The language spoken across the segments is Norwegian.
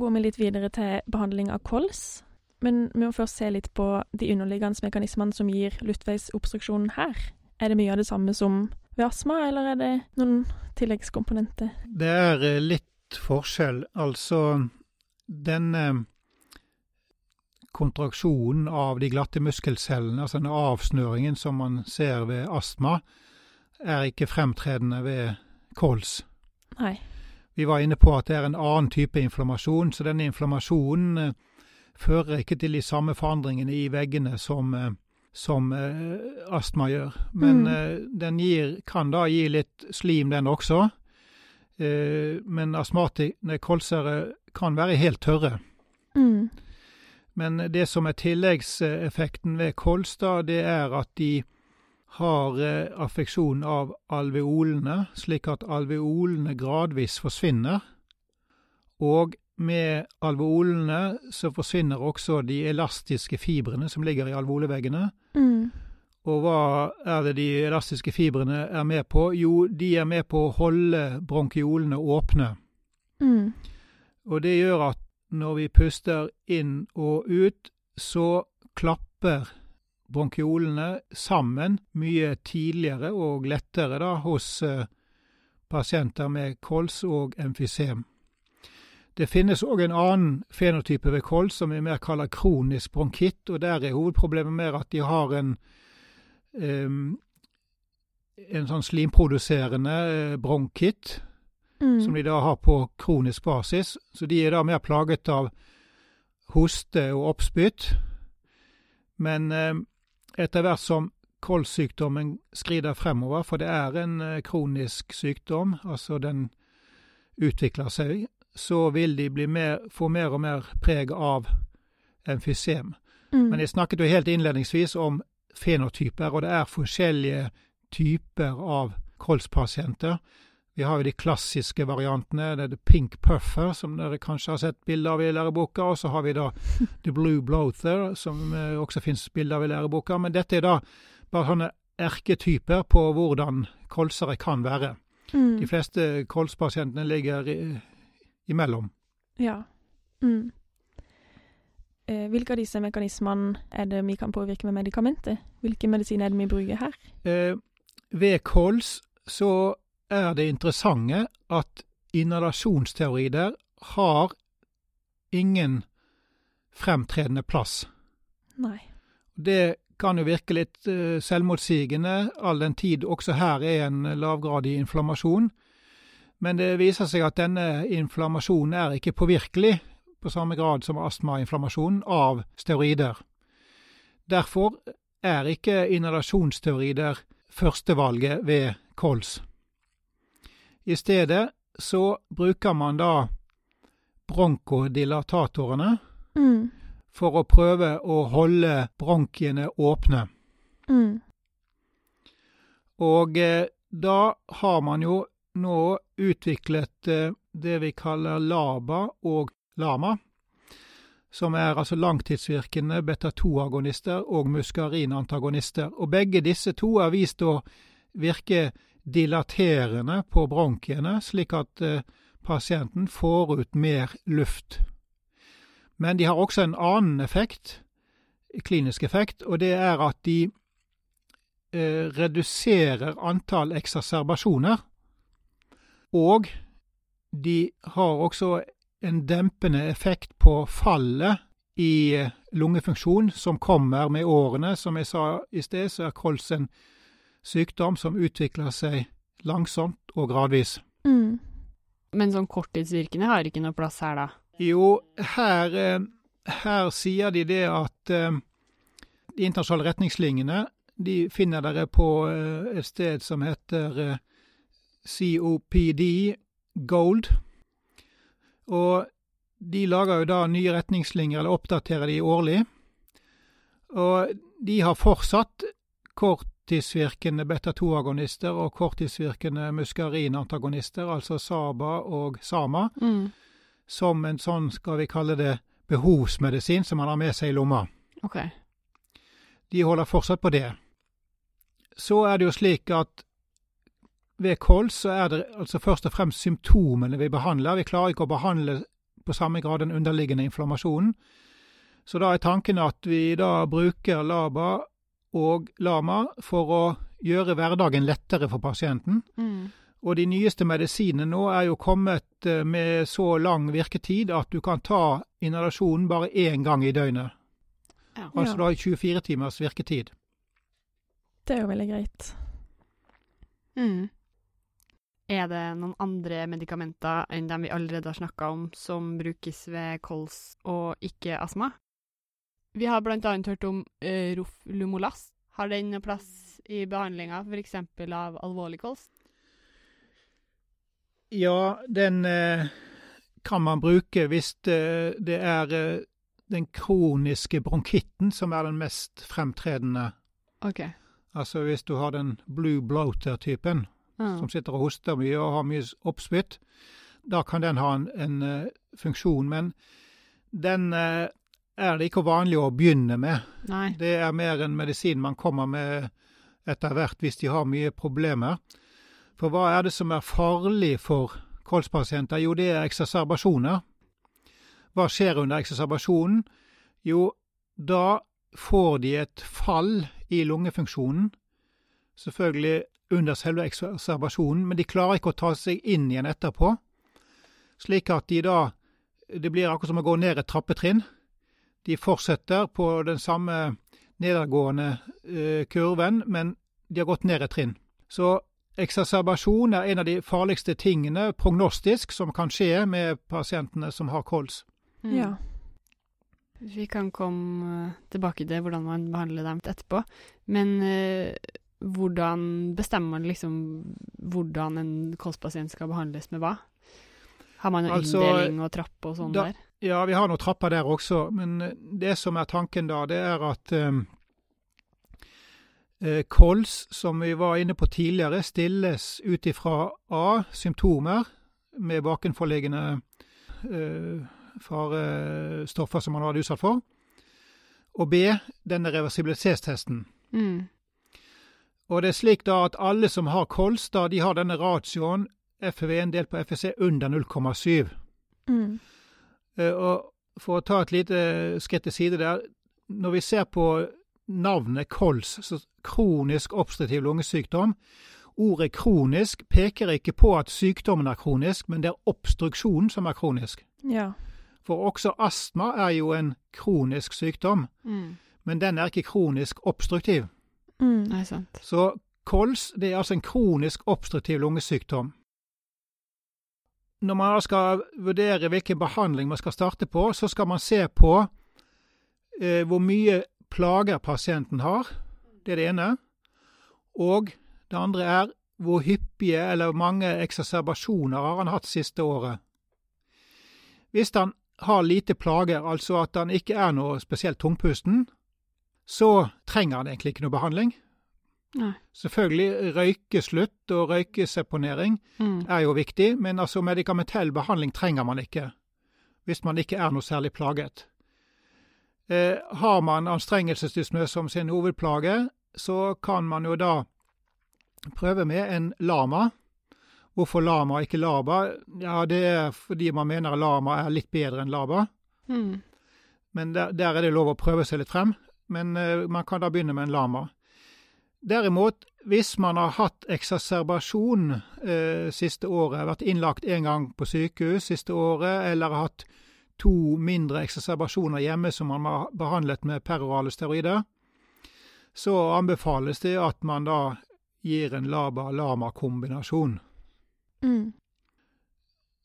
Går vi litt videre til behandling av kols. Men vi må først se litt på de underliggende mekanismene som gir luftveisobstruksjonen her. Er det mye av det samme som ved astma, eller er det noen tilleggskomponenter? Det er eh, litt forskjell. Altså, denne kontraksjonen av de glatte muskelcellene, altså den avsnøringen som man ser ved astma, er ikke fremtredende ved kols. Nei. Vi var inne på at det er en annen type inflammasjon, så denne inflammasjonen eh, fører ikke til de samme forandringene i veggene som, eh, som eh, astma gjør. Men Mm. den gir, kan da gi litt slim, den også. men astmatikere, kolsere, kan være helt tørre. Mm. Men det som er tilleggseffekten ved kols, da, det er at de har affeksjon av alveolene, slik at alveolene gradvis forsvinner. Og med alveolene så forsvinner også de elastiske fibrene som ligger i alveoleveggene. Mm. Og hva er det de elastiske fibrene er med på? Jo, de er med på å holde bronkiolene åpne. Mm. Og det gjør at når vi puster inn og ut, så klapper bronkiolene sammen mye tidligere og lettere da, hos eh, pasienter med kols og emfysem. Det finnes òg en annen fenotype ved kols som vi mer kaller kronisk bronkitt, og der er hovedproblemet mer at de har en um, en sånn slimproduserende eh, bronkitt, Mm. som de da har på kronisk basis. Så de er da mer plaget av hoste og oppspytt. Men eh, etter hvert som kolssykdommen skrider fremover, for det er en eh, kronisk sykdom, altså den utvikler seg, så vil de bli mer, få mer og mer preg av emfysem. Mm. Men jeg snakket jo helt innledningsvis om fenotyper, og det er forskjellige typer av kolspasienter. Vi har jo de klassiske variantene. Det er The Pink Puffer, som dere kanskje har sett bilde av i læreboka. Og så har vi da The Blue Blother, som eh, også finnes bilde av i læreboka. Men dette er da bare sånne erketyper på hvordan kolsere kan være. Mm. De fleste kolspasientene ligger i, imellom. Ja. Mm. Eh, hvilke av disse mekanismene er det vi kan påvirke med medikamenter? Hvilke medisiner er det vi bruker her? Eh, ved kols så er det interessante at inhalasjonsteorider har ingen fremtredende plass. Nei. Det kan jo virke litt eh, selvmotsigende, all den tid også her er en lavgradig inflammasjon. Men det viser seg at denne inflammasjonen er ikke påvirkelig på samme grad som astmainflammasjonen, av steroider. Derfor er ikke inhalasjonsteorider førstevalget ved kols. I stedet så bruker man da bronkodilatatorene Mm. for å prøve å holde bronkiene åpne. Mm. Og eh, da har man jo nå utviklet eh, det vi kaller LABA og LAMA, som er altså langtidsvirkende beta-2-agonister og muskarinantagonister. Og begge disse to er vist å virke dilaterende på bronkiene, slik at eh, pasienten får ut mer luft. Men de har også en annen effekt, klinisk effekt, og det er at de eh, reduserer antall eksacerbasjoner. Og de har også en dempende effekt på fallet i eh, lungefunksjon som kommer med årene. Som jeg sa i sted, så er kols en sykdom som utvikler seg langsomt og gradvis. Mm. Men sånn korttidsvirkende har ikke noe plass her, da? Jo, her, eh, her sier de det at eh, de internasjonale retningslinjene de finner dere på eh, et sted som heter COPD Gold. Og de lager jo da nye retningslinjer, eller oppdaterer de årlig. Og de har fortsatt korttidsvirkende beta-2-agonister og korttidsvirkende muskarinantagonister, altså SABA og SAMA, Mm. som en sånn, skal vi kalle det, behovsmedisin som man har med seg i lomma. OK. De holder fortsatt på det. Så er det jo slik at ved kols så er det altså først og fremst symptomene vi behandler. Vi klarer ikke å behandle på samme grad den underliggende inflammasjonen. Så da er tanken at vi da bruker LABA og LAMA for å gjøre hverdagen lettere for pasienten. Mm. Og de nyeste medisinene nå er jo kommet eh, med så lang virketid at du kan ta inhalasjonen bare én gang i døgnet. Ja. Altså da du har 24 timers virketid. Det er jo veldig greit. Mm. Er det noen andre medikamenter enn dem vi allerede har snakka om, som brukes ved kols og ikke astma? Vi har annet hørt om uh, Roflumolas. Har den noe plass i behandlinga, f.eks. av alvorlig kols? Ja, den uh, kan man bruke hvis det, det er uh, den kroniske bronkitten som er den mest fremtredende. OK. Altså hvis du har den blue bloater-typen, Ah. som sitter og hoster mye og har mye oppspytt, da kan den ha en, en eh, funksjon. Men den eh, er det ikke vanlig å begynne med. Nei. Det er mer en medisin man kommer med etter hvert hvis de har mye problemer. For hva er det som er farlig for kolspasienter? Jo, det er eksacerbasjoner. Hva skjer under eksacerbasjonen? Jo, da får de et fall i lungefunksjonen. Selvfølgelig under selve eksacerbasjonen, men de klarer ikke å ta seg inn igjen etterpå. Slik at de da Det blir akkurat som å gå ned et trappetrinn. De fortsetter på den samme nedadgående eh, kurven, men de har gått ned et trinn. Så eksacerbasjon er en av de farligste tingene prognostisk som kan skje med pasientene som har kols. Mm. Ja. Vi kan komme eh, tilbake til hvordan man behandler dem etterpå. Men eh, hvordan bestemmer man liksom hvordan en kolspasient skal behandles med hva? Har man noen Altså, inndeling og trapp og sånn der? Ja, vi har noen trapper der også, men eh, det som er tanken da, det er at eh, eh, kols, som vi var inne på tidligere, stilles ut ifra A, symptomer med bakenforliggende eh, farestoffer som man har vært utsatt for, og B, denne reversibilitetstesten. Mm. Og det er slik da at alle som har kols, da de har denne ratioen FV1 delt på FEC under 0,7. Mm. Eh, Og for å ta et lite skritt til side der, når vi ser på navnet kols, så kronisk obstruktiv lungesykdom, ordet kronisk peker ikke på at sykdommen er kronisk, men det er obstruksjonen som er kronisk. Ja. For også astma er jo en kronisk sykdom, Mm. men den er ikke kronisk obstruktiv. Mm. Nei, sant. Så kols det er altså en kronisk obstruktiv lungesykdom. Når man da skal vurdere hvilken behandling man skal starte på, så skal man se på eh, hvor mye plager pasienten har. Det er det ene. Og det andre er hvor hyppige eller mange eksacerbasjoner har han hatt siste året. Hvis han har lite plager, altså at han ikke er noe spesielt tungpusten, så trenger han egentlig ikke noe behandling. Nei. Selvfølgelig røykeslutt og røykeseponering Mm. er jo viktig, men altså medikamentell behandling trenger man ikke hvis man ikke er noe særlig plaget. Eh, har man anstrengelsesdysme som sin hovedplage, så kan man jo da prøve med en lama. Hvorfor lama og ikke laba? Ja, det er fordi man mener lama er litt bedre enn laba. Mm. Men der, der er det lov å prøve seg litt frem. Men eh, man kan da begynne med en lama. Derimot, hvis man har hatt eksacerbasjon eh, siste året, vært innlagt én gang på sykehus siste året, eller hatt to mindre eksacerbasjoner hjemme som man har behandlet med perorale steroider, så anbefales det at man da gir en LABA-LAMA-kombinasjon. Mm.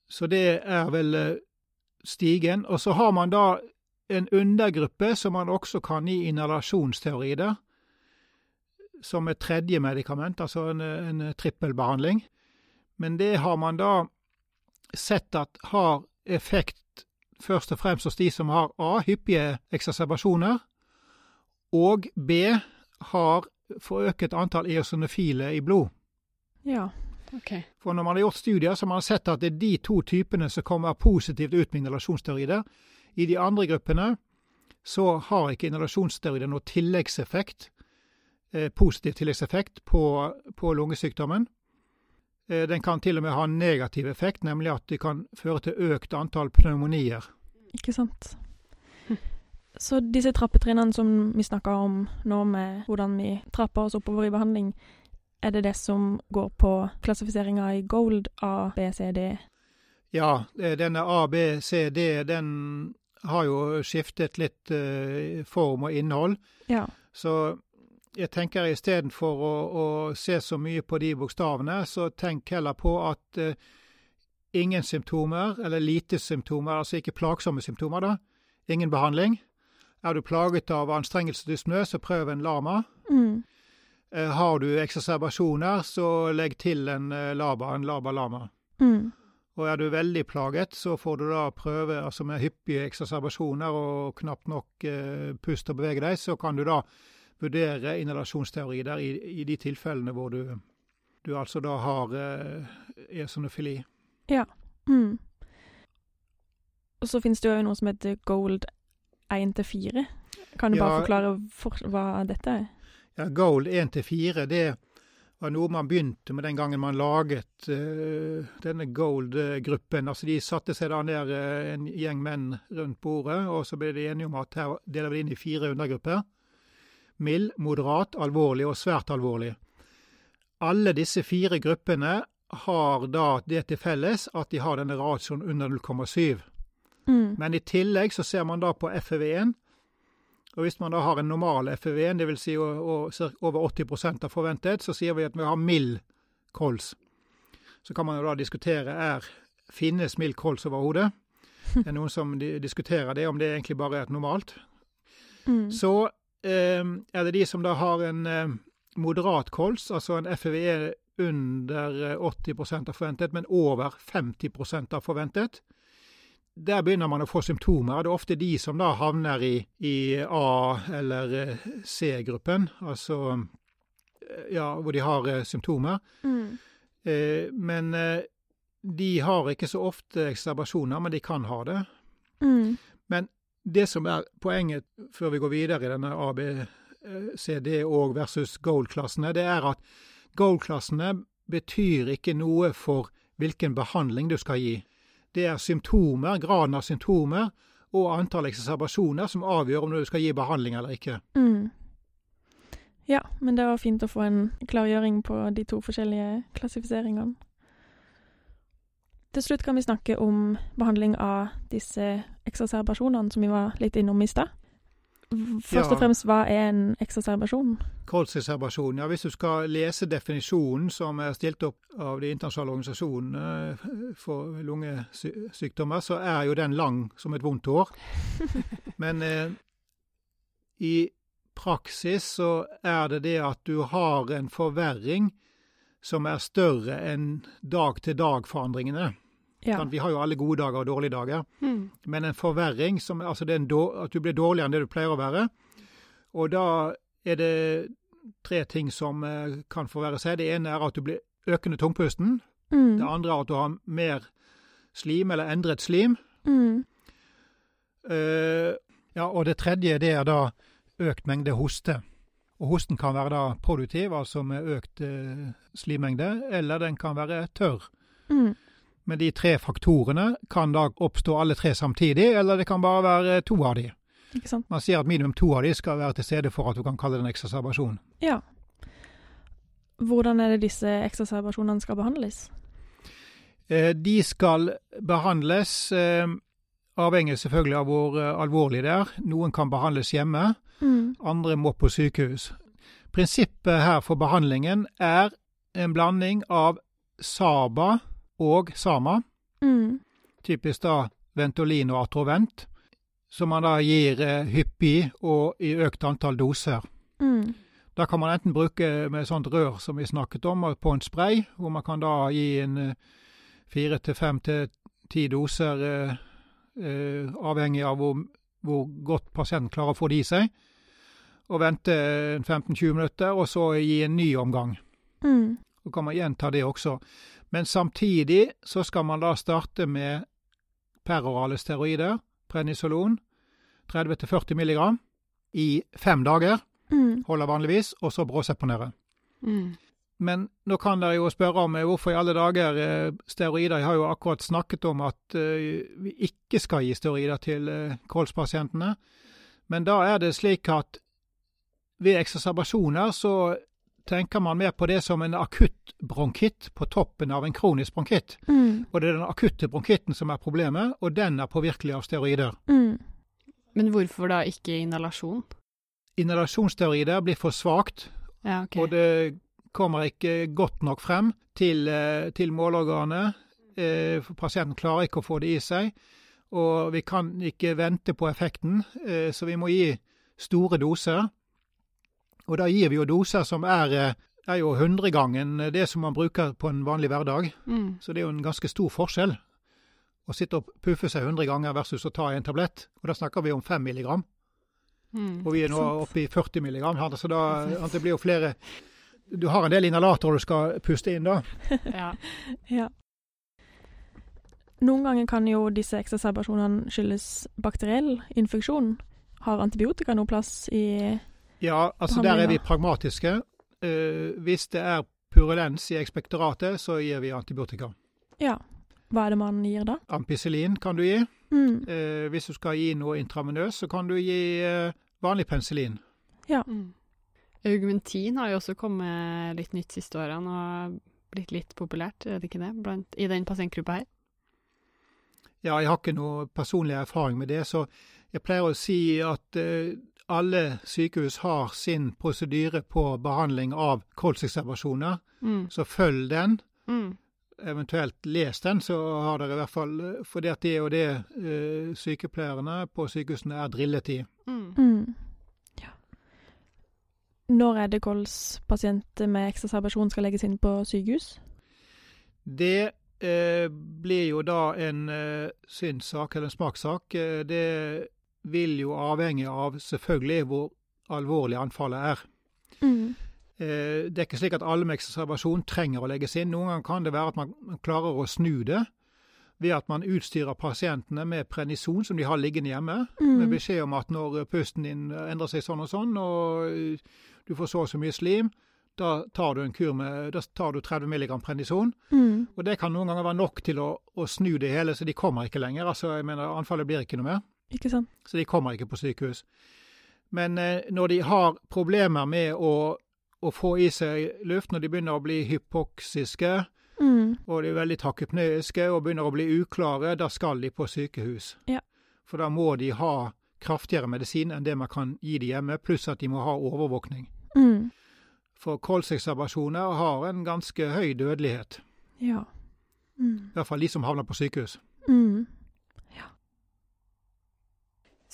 Så det er vel eh, stigen. Og så har man da en undergruppe som man også kan gi inhalasjonsteorider, som et tredje medikament, altså en, en trippelbehandling. Men det har man da sett at har effekt først og fremst hos de som har A. hyppige eksacerbasjoner, og B. har forøket antall eosinofile i blod. Ja. OK. For når man har gjort studier, så har man sett at det er de to typene som kommer positivt ut med inhalasjonssteroider. I de andre gruppene så har ikke inhalasjonssteroider noe tilleggseffekt, positiv tilleggseffekt på, på lungesykdommen. Eh, Den kan til og med ha en negativ effekt, nemlig at det kan føre til økt antall pneumonier. Ikke sant. Så disse trappetrinnene som vi snakker om nå, med hvordan vi trapper oss oppover i behandling, er det det som går på klassifiseringa i gold, A, B, C, D? Ja, eh, denne A, B, C, D, den har jo skiftet litt eh, form og innhold. Ja. Så jeg tenker istedenfor å, å se så mye på de bokstavene, så tenk heller på at eh, ingen symptomer, eller lite symptomer, altså ikke plagsomme symptomer, da. Ingen behandling. Er du plaget av anstrengelsesdyspnø, så prøv en lama. Mm. Eh, har du eksacerbasjoner, så legg til en eh, laba, en laba-lama. Mm. Og er du veldig plaget, så får du da prøve, altså med hyppige eksacerbasjoner og knapt nok eh, pust og bevege deg, så kan du da vurdere inhalasjonsteori der i, i de tilfellene hvor du, du altså da har eh, Ja. Mm. Og så finnes det jo noe som heter gold 1-4. Kan du bare forklare for, hva dette er? Ja, Gold 1-4 det var noe man begynte med den gangen man laget uh, denne Gold-gruppen. Altså De satte seg da ned uh, en gjeng menn rundt bordet, og så ble de enige om at her deler vi det inn i fire undergrupper. Mild, moderat, alvorlig og svært alvorlig. Alle disse fire gruppene har da det til felles at de har denne ratioen under 0,7. Mm. Men i tillegg så ser man da på FEV1. Og hvis man da har en normal FEV1, dvs. Si over 80% av forventet, så sier vi at vi har mild kols. Så kan man jo da diskutere er finnes mild kols overhodet. Det er noen som diskuterer det, om det egentlig bare er et normalt. Mm. Så er det de som da har en eh, moderat kols, altså en FEV under eh, 80% av forventet, men over 50% av forventet. Der begynner man å få symptomer. Det er ofte de som da havner i, i A- eller eh, C-gruppen, altså eh, ja, hvor de har eh, symptomer. Mm. Eh, men eh, de har ikke så ofte ekstrabersjoner, men de kan ha det. Mm. Det som er poenget før vi går videre i denne A, B, eh, C, D og versus goal-klassene, det er at goal-klassene betyr ikke noe for hvilken behandling du skal gi. Det er symptomer, graden av symptomer og antall eksacerbasjoner som avgjør om du skal gi behandling eller ikke. Mm. Ja, men det var fint å få en klargjøring på de to forskjellige klassifiseringene. Til slutt kan vi snakke om behandling av disse eksacerbasjonene som vi var litt innom i stad. Først og fremst, hva er en eksacerbasjon? Kolsekserbasjon, ja, hvis du skal lese definisjonen som er stilt opp av de internasjonale organisasjonene eh, for lungesykdommer, så er jo den lang som et vondt hår. Men eh, i praksis så er det det at du har en forverring som er større enn dag-til-dag-forandringene. Ja. Vi har jo alle gode dager og dårlige dager. Mm. Men en forverring, som, altså det er en då- at du blir dårligere enn det du pleier å være. Og da er det tre ting som eh, kan forverre seg. Det ene er at du blir økende tungpusten. Mm. Det andre er at du har mer slim, eller endret slim. Mm. Uh, ja, og det tredje det er da økt mengde hoste. Og hosten kan være da produktiv, altså med økt uh, slimmengde, eller den kan være tørr. Mm. Men de tre faktorene kan da oppstå alle tre samtidig, eller det kan bare være to av de. Man sier at minimum to av de skal være til stede for at du kan kalle det en eksacerbasjon. Ja. Hvordan er det disse eksacerbasjonene skal behandles? Eh, De skal behandles, eh, avhengig selvfølgelig av hvor eh, alvorlig det er. Noen kan behandles hjemme, Mm. andre må på sykehus. Prinsippet her for behandlingen er en blanding av Saba og Sama, Mm. typisk da Ventolin og Atrovent, som man da gir eh, hyppig og i økt antall doser. Mm. Da kan man enten bruke med sånt rør som vi snakket om, på en spray, hvor man kan da gi en eh, fire til fem til ti doser, eh, eh, avhengig av hvor, hvor godt pasienten klarer å få det i seg, og vente 15-20 minutter, og så gi en ny omgang. Mm. Så kan man gjenta det også. Men samtidig så skal man da starte med perorale steroider, prednisolon, 30-40 mg, i fem dager, Mm. holder vanligvis, og så bråseponere. Mm. Men nå kan dere jo spørre om eh, hvorfor i alle dager eh, steroider. Jeg har jo akkurat snakket om at eh, vi ikke skal gi steroider til eh, kolspasientene. Men da er det slik at ved eksacerbasjoner så tenker man mer på det som en akutt bronkitt på toppen av en kronisk bronkitt. Mm. Og det er den akutte bronkitten som er problemet, og den er påvirkelig av steroider. Mm. Men hvorfor da ikke inhalasjon? Inhalasjonsteorider blir for svakt, Ja, okay. og det kommer ikke godt nok frem til, eh, til målorganet. Eh, for Pasienten klarer ikke å få det i seg, og vi kan ikke vente på effekten, eh, så vi må gi store doser. Og da gir vi jo doser som er, eh, er jo hundregangen det som man bruker på en vanlig hverdag. Mm. Så det er jo en ganske stor forskjell å sitte og puffe seg 100 ganger versus å ta en tablett. Og da snakker vi om 5 milligram. Mm. Og vi er nå oppe i 40 milligram. her, Så da, det blir jo flere Du har en del inhalatorer du skal puste inn da. Ja. Ja. Noen ganger kan jo disse eksacerbasjonene skyldes bakteriell infeksjon. Har antibiotika noe plass i Ja, altså der er vi pragmatiske. Uh, hvis det er purulens i ekspektoratet, så gir vi antibiotika. Ja. Hva er det man gir da? Ampicillin kan du gi. Mm. Uh, hvis du skal gi noe intravenøst, så kan du gi uh, vanlig penicillin. Mm. Augmentin har jo også kommet litt nytt siste årene og blitt litt populært, er det ikke det, blant, i den pasientgruppa her? Ja, jeg har ikke noe personlig erfaring med det, så jeg pleier å si at eh, alle sykehus har sin prosedyre på behandling av kolsekservasjoner, Mm. så følg den. Mm. Eventuelt les den, så har dere i hvert fall For det er jo det uh, sykepleierne på sykehusene er drillet i. Mm. Mm. Ja. Når er det kolspasienter med eksacerbasjon skal legges inn på sykehus? Det eh, blir jo da en eh, synssak eller en smakssak. Eh, det vil jo avhenge av selvfølgelig hvor alvorlig anfallet er. Mm. Eh, Det er ikke slik at alle med eksacerbasjon trenger å legges inn. Noen ganger kan det være at man klarer å snu det ved at man utstyrer pasientene med prenison som de har liggende hjemme, med Mm. beskjed om at når pusten din endrer seg sånn og sånn, og du får så og så mye slim, da tar du en kur med, da tar du 30 mg prenison. Mm. Og det kan noen ganger være nok til å, å snu det hele, så de kommer ikke lenger. Altså, jeg mener, Anfallet blir ikke noe mer. Ikke sant? Så de kommer ikke på sykehus. Men eh, når de har problemer med å, å få i seg luft, når de begynner å bli hypoksiske, Mm. og de er veldig takypneiske og begynner å bli uklare, da skal de på sykehus. Ja. For da må de ha kraftigere medisin enn det man kan gi de hjemme, pluss at de må ha overvåkning. Mm. For kolsekservasjoner har en ganske høy dødelighet. Ja. Mm. I hvert fall de som havner på sykehus. Mm.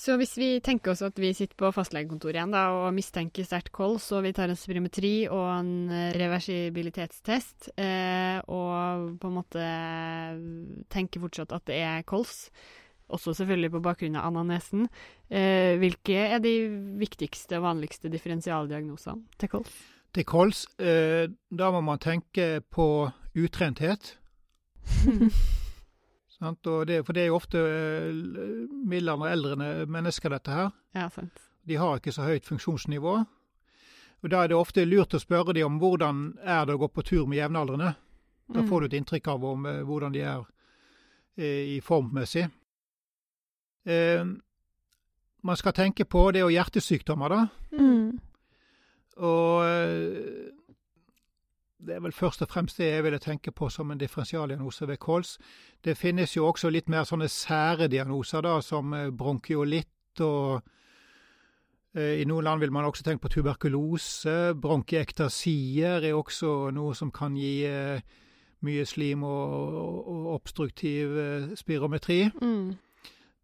Så hvis vi tenker oss at vi sitter på fastlegekontoret igjen da, og mistenker sterkt kols, og vi tar en spirometri og en eh, reversibilitetstest, eh, og på en måte tenker fortsatt at det er kols, også selvfølgelig på bakgrunn av ananesen, eh, hvilke er de viktigste og vanligste differensialdiagnosene til kols? Til kols, eh, da må man tenke på utrenthet. Sant? Og det, for det er jo ofte middelaldrende og eldre mennesker, dette her. ja, sant. De har ikke så høyt funksjonsnivå. Og Da er det ofte lurt å spørre dem om hvordan er det å gå på tur med jevnaldrende. Da får du et inntrykk av om, eh, hvordan de er eh, i formmessig. Eh, man skal tenke på det og hjertesykdommer, da. Mm. Og eh, det er vel først og fremst det jeg ville tenke på som en differensialdiagnose ved kols. Det finnes jo også litt mer sånne sære diagnoser, da, som eh, bronkiolitt og eh, I noen land vil man også tenke på tuberkulose. Bronkiekstasier er også noe som kan gi eh, mye slim og, og, obstruktiv spirometri. Mm.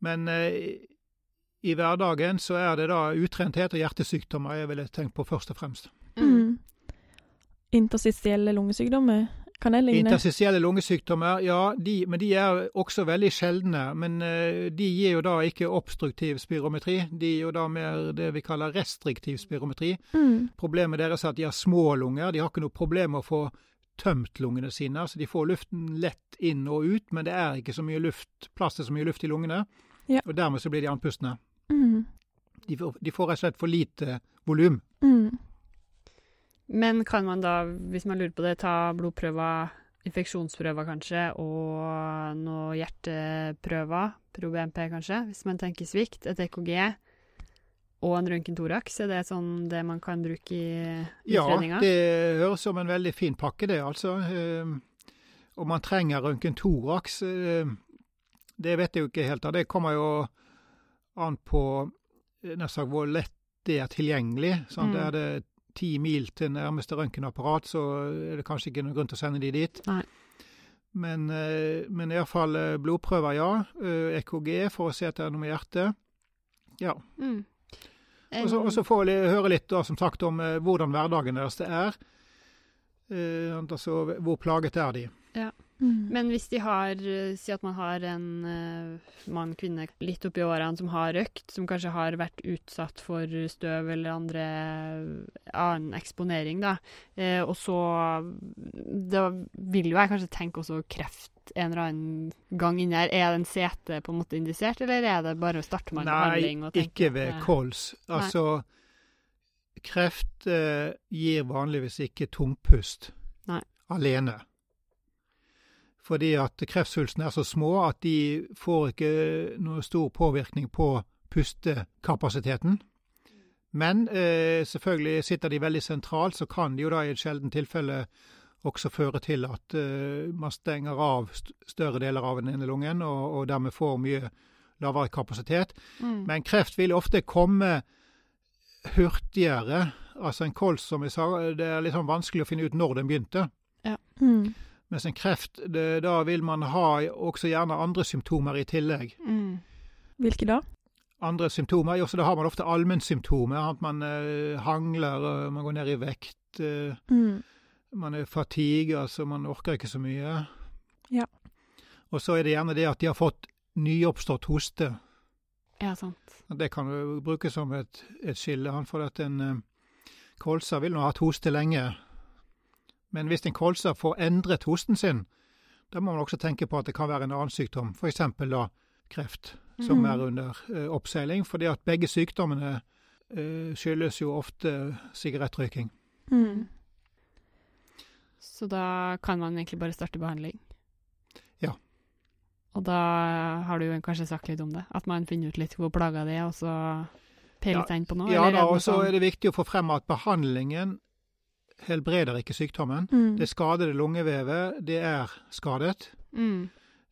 Men i hverdagen så er det da utrenthet og hjertesykdommer jeg ville tenkt på først og fremst. Interstitielle lungesykdommer, kan jeg ligne? Interstitielle lungesykdommer, ja, de, men de er også veldig sjeldne. Men eh, de gir jo da ikke obstruktiv spirometri, de gir jo da mer det vi kaller restriktiv spirometri. Mm. Problemet deres er at de har små lunger, de har ikke noe problem med å få tømt lungene sine. Så De får luften lett inn og ut, men det er ikke så mye luft, plass til så mye luft i lungene. Ja. Og dermed så blir de andpustne. Mm. De de får rett og slett for lite volum. Mm. Men kan man da, hvis man lurer på det, ta blodprøver, infeksjonsprøver kanskje, og noe hjerteprøver, pro-BNP kanskje, hvis man tenker svikt, et EKG og en røntgentoraks? Er det sånn det man kan bruke i utredninga? Ja, det høres som en veldig fin pakke, det, altså. Om man trenger røntgentoraks, det vet jeg jo ikke helt. Det kommer jo an på nesten hvor lett det er tilgjengelig. Sant? Mm. Er det ti mil til nærmeste røntgenapparat, så er det kanskje ikke noen grunn til å sende de dit. Nei. Men, men iallfall blodprøver, ja. EKG for å se at det er noe med hjertet. Ja. Mm. Og så får vi høre litt da, som sagt, om eh, hvordan hverdagen deres det er. Eh, altså hvor plaget er de. Ja. Mm. Men hvis de har Si at man har en uh, mann, kvinne litt oppi årene som har røkt, som kanskje har vært utsatt for støv eller andre annen eksponering, da. Eh, og så Da vil jo jeg kanskje tenke også kreft en eller annen gang inni her. Er den CT på en måte indisert, eller er det bare å starte med en behandling? Nei, ikke ved kols. Altså, Nei. kreft eh, gir vanligvis ikke tungpust Nei. alene. Fordi at kreftsvulstene er så små at de får ikke noe stor påvirkning på pustekapasiteten. Men eh, selvfølgelig sitter de veldig sentralt, så kan de jo da i et sjelden tilfelle også føre til at eh, man stenger av større deler av den ene lungen, og, og dermed får mye lavere kapasitet. Mm. Men kreft vil ofte komme hurtigere. Altså en kols, som jeg sa, det er litt sånn vanskelig å finne ut når den begynte. Ja. Mm. Mens en kreft, det, da vil man ha også gjerne andre symptomer i tillegg. Mm. Hvilke da? Andre symptomer? Jo, så da har man ofte allmennsymptomer. At man eh, hangler, man går ned i vekt. Eh, mm. Man er fatigue, altså man orker ikke så mye. Ja. Og så er det gjerne det at de har fått nyoppstått hoste. Ja, sant. Det kan du bruke som et, et skille. For at en eh, kolsa vil nå ha hatt hoste lenge. Men hvis en kolser får endret hosten sin, da må man også tenke på at det kan være en annen sykdom, f.eks. da kreft, som mm. er under uh, oppseiling. Fordi at begge sykdommene uh, skyldes jo ofte sigarettrøyking. Mm. Så da kan man egentlig bare starte behandling? Ja. Og da har du jo kanskje sagt litt om det? At man finner ut litt hvor plaga det er, og så peiler ja, tegn på noe? Ja da, og så sånn? er det viktig å få frem at behandlingen helbreder ikke sykdommen. Mm. Det skadede lungevevet, det er skadet. Mm.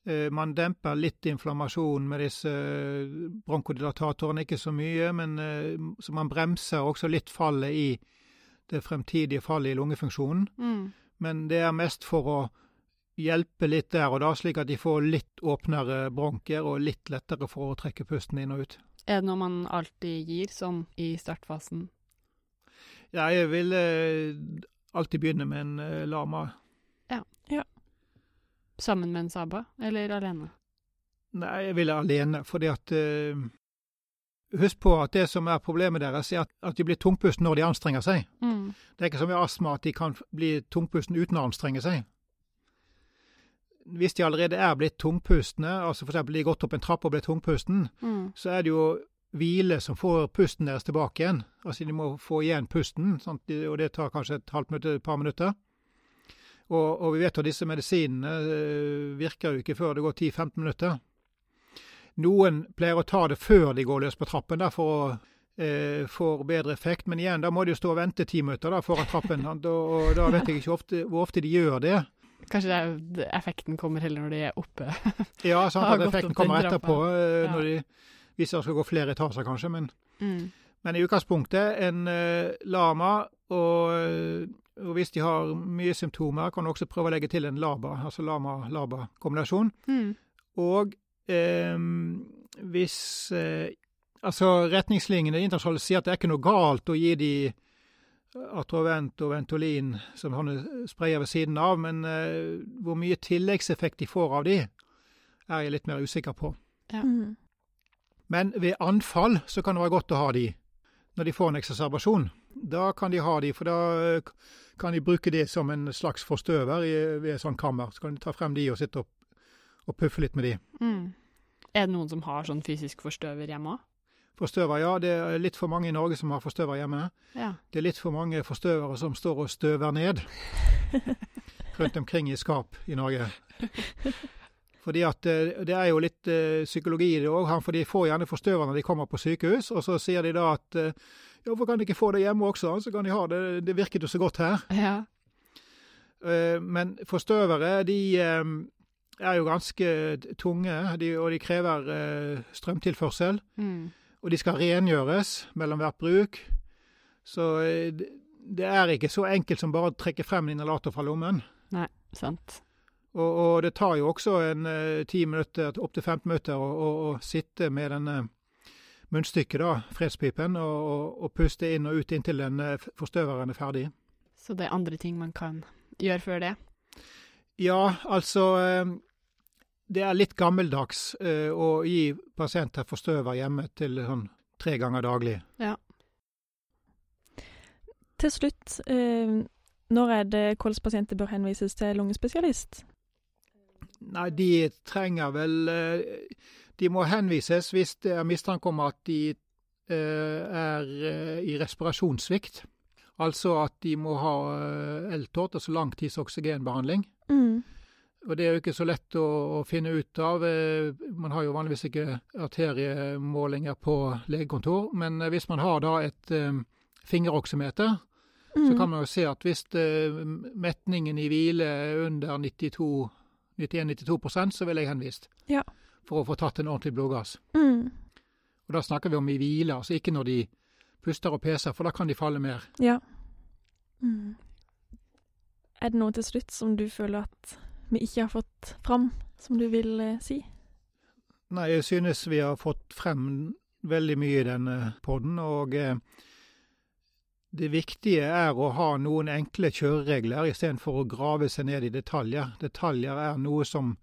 Eh, man demper litt inflammasjon med disse bronkodilatatorene, ikke så mye, men eh, så man bremser også litt fallet i det fremtidige fallet i lungefunksjonen. Mm men det er mest for å hjelpe litt der og da, slik at de får litt åpnere bronker og litt lettere for å trekke pusten inn og ut. Er det noe man alltid gir sånn i startfasen? Ja, jeg vil eh, alltid begynne med en eh, lama. Ja. ja. Sammen med en Saba, eller alene? Nei, jeg vil alene, fordi at eh, Husk på at det som er problemet deres, er at, at de blir tungpusten når de anstrenger seg. Mm. Det er ikke som i astma at de kan bli tungpusten uten å anstrenge seg. Hvis de allerede er blitt tungpustne, altså f.eks. de gått opp en trapp og blitt tungpusten, mm. så er det jo hvile som får pusten deres tilbake igjen. Altså de må få igjen pusten, sant? og det tar kanskje et halvt minutt, et par minutter. Og, og vi vet at disse medisinene øh, virker jo ikke før det går 10-15 minutter. Noen pleier å ta det før de går løs på trappen der for å eh, få bedre effekt, men igjen, da må de jo stå og vente ti minutter da, foran trappen. og, og da vet jeg ikke ofte, hvor ofte de gjør det. Kanskje det, effekten kommer heller når de er oppe? ja, sant, at effekten kommer etterpå, Ja. når de, hvis det skal gå flere etasjer kanskje. Men, mm. men i utgangspunktet en uh, lama, og, og, hvis de har mye symptomer, kan du også prøve å legge til en laba, altså lama-laba-kombinasjon. Mm. Og eh, hvis eh, Altså, retningslinjene internasjonale sier at det er ikke noe galt å gi de Atrovent og Ventolin som han sprayer ved siden av, men eh, hvor mye tilleggseffekt de får av de, er jeg litt mer usikker på. Ja. Mm. Men ved anfall så kan det være godt å ha de når de får en eksacerbasjon. Da kan de ha de, for da eh, kan de bruke det som en slags forstøver i, ved et sånt kammer. Så kan de ta frem de og sitte opp og puffe litt med de. Mm. Er det noen som har sånn fysisk forstøver hjemme òg? Forstøver, ja. Det er litt for mange i Norge som har forstøver hjemme. Ja. Det er litt for mange forstøvere som står og støver ned rundt omkring i skap i Norge. Fordi at eh, Det er jo litt eh, psykologi i det òg, for de får gjerne forstøver når de kommer på sykehus. Og så sier de da at eh, ja, hvorfor kan de ikke få det hjemme også? Så kan de ha det. Det virket jo så godt her. ja. Men forstøvere, de er jo ganske tunge, de, og de krever strømtilførsel. Mm. Og de skal rengjøres mellom hvert bruk. Så det- det er ikke så enkelt som bare å trekke frem en inhalator fra lommen. Nei, Sant. Og, og det tar jo også en ti 10 minutter, opptil 15 minutter å, å, å sitte med denne munnstykket, da, fredspipen, og, og, puste inn og ut inntil den eh, forstøveren er ferdig. Så det er andre ting man kan gjøre før det? Ja, altså eh, Det er litt gammeldags eh, å gi pasienter forstøver hjemme til sånn tre ganger daglig. Ja. Til slutt, eh, når er det kolspasienter bør henvises til lungespesialist? Nei, de trenger vel eh, De må henvises hvis det er mistanke om at de eh, er eh, i respirasjonssvikt. Altså at de må ha LTOT, altså langtids oksygenbehandling. Mm. Og det er jo ikke så lett å, å finne ut av. Man har jo vanligvis ikke arteriemålinger på legekontor. Men hvis man har da et um, fingeroksymeter, Mm. så kan man jo se at hvis eh, metningen i hvile er under 92 91-92% så vil jeg henvist. Ja. For å få tatt en ordentlig blodgass. Mm. Og da snakker vi om i hvile, altså ikke når de puster og peser, for da kan de falle mer. Ja. Mm. Er det noe til slutt som du føler at vi ikke har fått fram, som du vil eh, si? Nei, jeg synes vi har fått frem veldig mye i denne podden, og eh, det viktige er å ha noen enkle kjøreregler istedenfor å grave seg ned i detaljer. Detaljer er noe som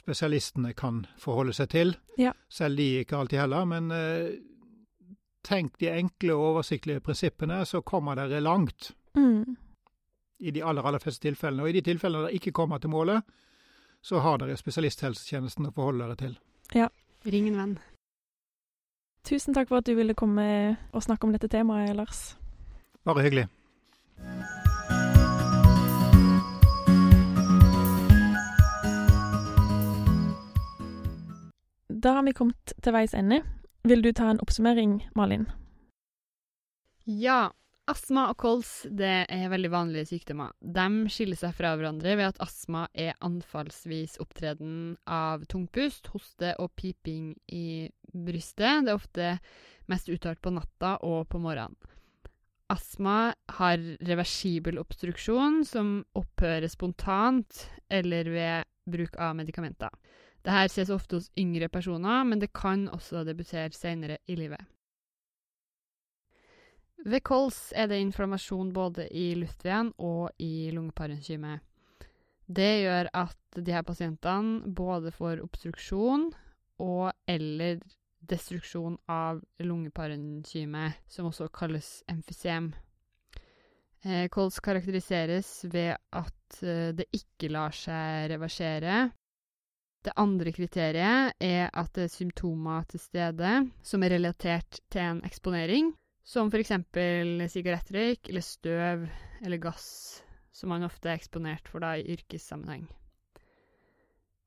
spesialistene kan forholde seg til. Ja. Selv de ikke alltid heller. Men eh, tenk de enkle og oversiktlige prinsippene, så kommer dere langt. Mm. I de aller, aller fleste tilfellene. Og i de tilfellene dere ikke kommer til målet, så har dere spesialisthelsetjenesten å forholde dere til. Ring en venn. Tusen takk for at du ville komme og snakke om dette temaet, Lars. Bare hyggelig. Da har vi kommet til veis ende. Vil du ta en oppsummering, Malin? Ja, astma og kols det er veldig vanlige sykdommer. De skiller seg fra hverandre ved at astma er anfallsvis opptreden av tungpust, hoste og piping i brystet. Det er ofte mest uttalt på natta og på morgenen. Astma har reversibel obstruksjon som opphører spontant eller ved bruk av medikamenter. Dette ses ofte hos yngre personer, men det kan også debutere senere i livet. Ved kols er det inflammasjon både i luftveien og i lungeparenkymet. Det gjør at her pasientene både får obstruksjon og eller destruksjon av lungeparenkymet, som også kalles emfysem. Eh, kols karakteriseres ved at eh, det ikke lar seg reversere. Det andre kriteriet er at det er symptomer til stede som er relatert til en eksponering, som f.eks. sigarettrøyk eller støv eller gass, som man ofte er eksponert for da i yrkessammenheng.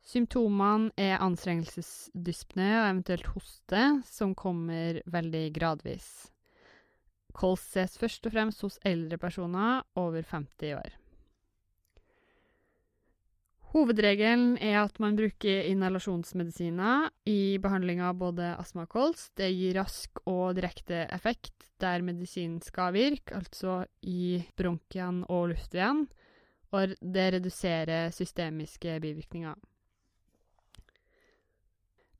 Symptomene er anstrengelsesdyspne og eventuelt hoste, som kommer veldig gradvis. Kols ses først og fremst hos eldre personer over 50 år. Hovedregelen er at man bruker inhalasjonsmedisiner i behandling av både astma og kols. Det gir rask og direkte effekt der medisinen skal virke, altså i bronkiene og luftveien, og det reduserer systemiske bivirkninger.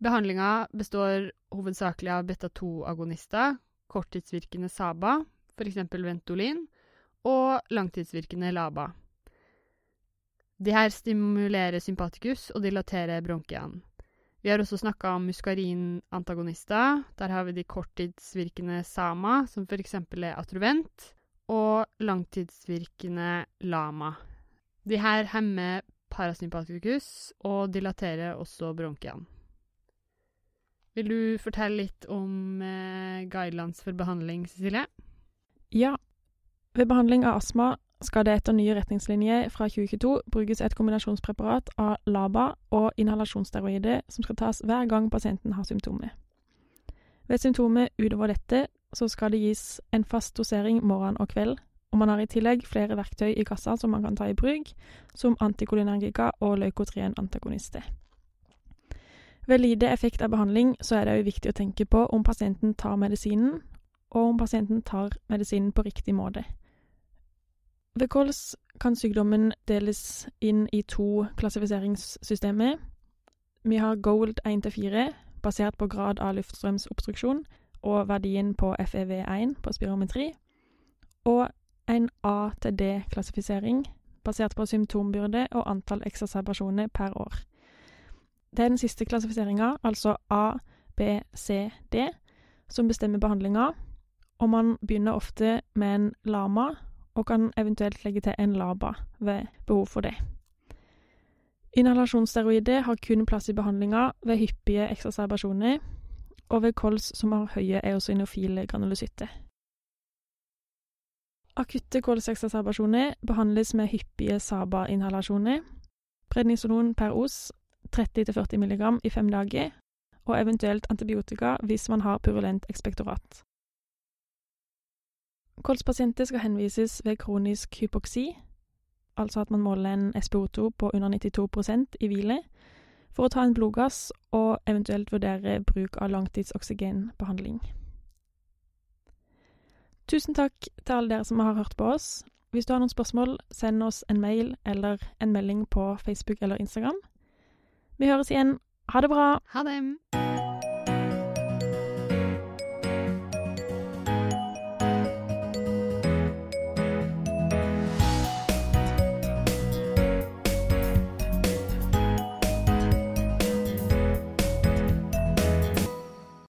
Behandlinga består hovedsakelig av beta-2-agonister, korttidsvirkende SABA, f.eks. Ventolin, og langtidsvirkende LABA. De her stimulerer sympatikus og dilaterer bronkiene. Vi har også snakka om muskarinantagonister. Der har vi de korttidsvirkende SAMA, som f.eks. er Atrovent, og langtidsvirkende LAMA. De her hemmer parasympatikus og dilaterer også bronkiene. Vil du fortelle litt om eh, guidelines for behandling, Cecilie? Ja. Ved behandling av astma skal det etter nye retningslinjer fra 2022 brukes et kombinasjonspreparat av LABA og inhalasjonssteroider som skal tas hver gang pasienten har symptomer. Ved symptomer utover dette så skal det gis en fast dosering morgen og kveld, og man har i tillegg flere verktøy i kassa som man kan ta i bruk, som antikolinergika og leukotrien-antagonister. Ved lite effekt av behandling så er det òg viktig å tenke på om pasienten tar medisinen, og om pasienten tar medisinen på riktig måte. Ved kols kan sykdommen deles inn i to klassifiseringssystemer. Vi har Gold 1-4, basert på grad av luftstrømsobstruksjon og verdien på FEV1 på spirometri, og en A-D-klassifisering, basert på symptombyrde og antall eksacerbasjoner per år. Den siste klassifiseringa, altså A, B, C, D, som bestemmer behandlinga, og man begynner ofte med en lama, og kan eventuelt legge til en laba ved behov for det. Inhalasjonssteroider har kun plass i behandlinga ved hyppige eksacerbasjoner, og ved kols som har høye eosinofile granulocytter. Akutte kolseksacerbasjoner behandles med hyppige SABA-inhalasjoner, prednisolon per os 30-40 mg i fem dager, og eventuelt antibiotika hvis man har purulent ekspektorat. Kolspasienter skal henvises ved kronisk hypoksi, altså at man måler en SPO2 på under 92% i hvile, for å ta en blodgass og eventuelt vurdere bruk av langtidsoksygenbehandling. Tusen takk til alle dere som har hørt på oss. Hvis du har noen spørsmål, send oss en mail eller en melding på Facebook eller Instagram. Vi høres igjen. Ha det bra! Ha det!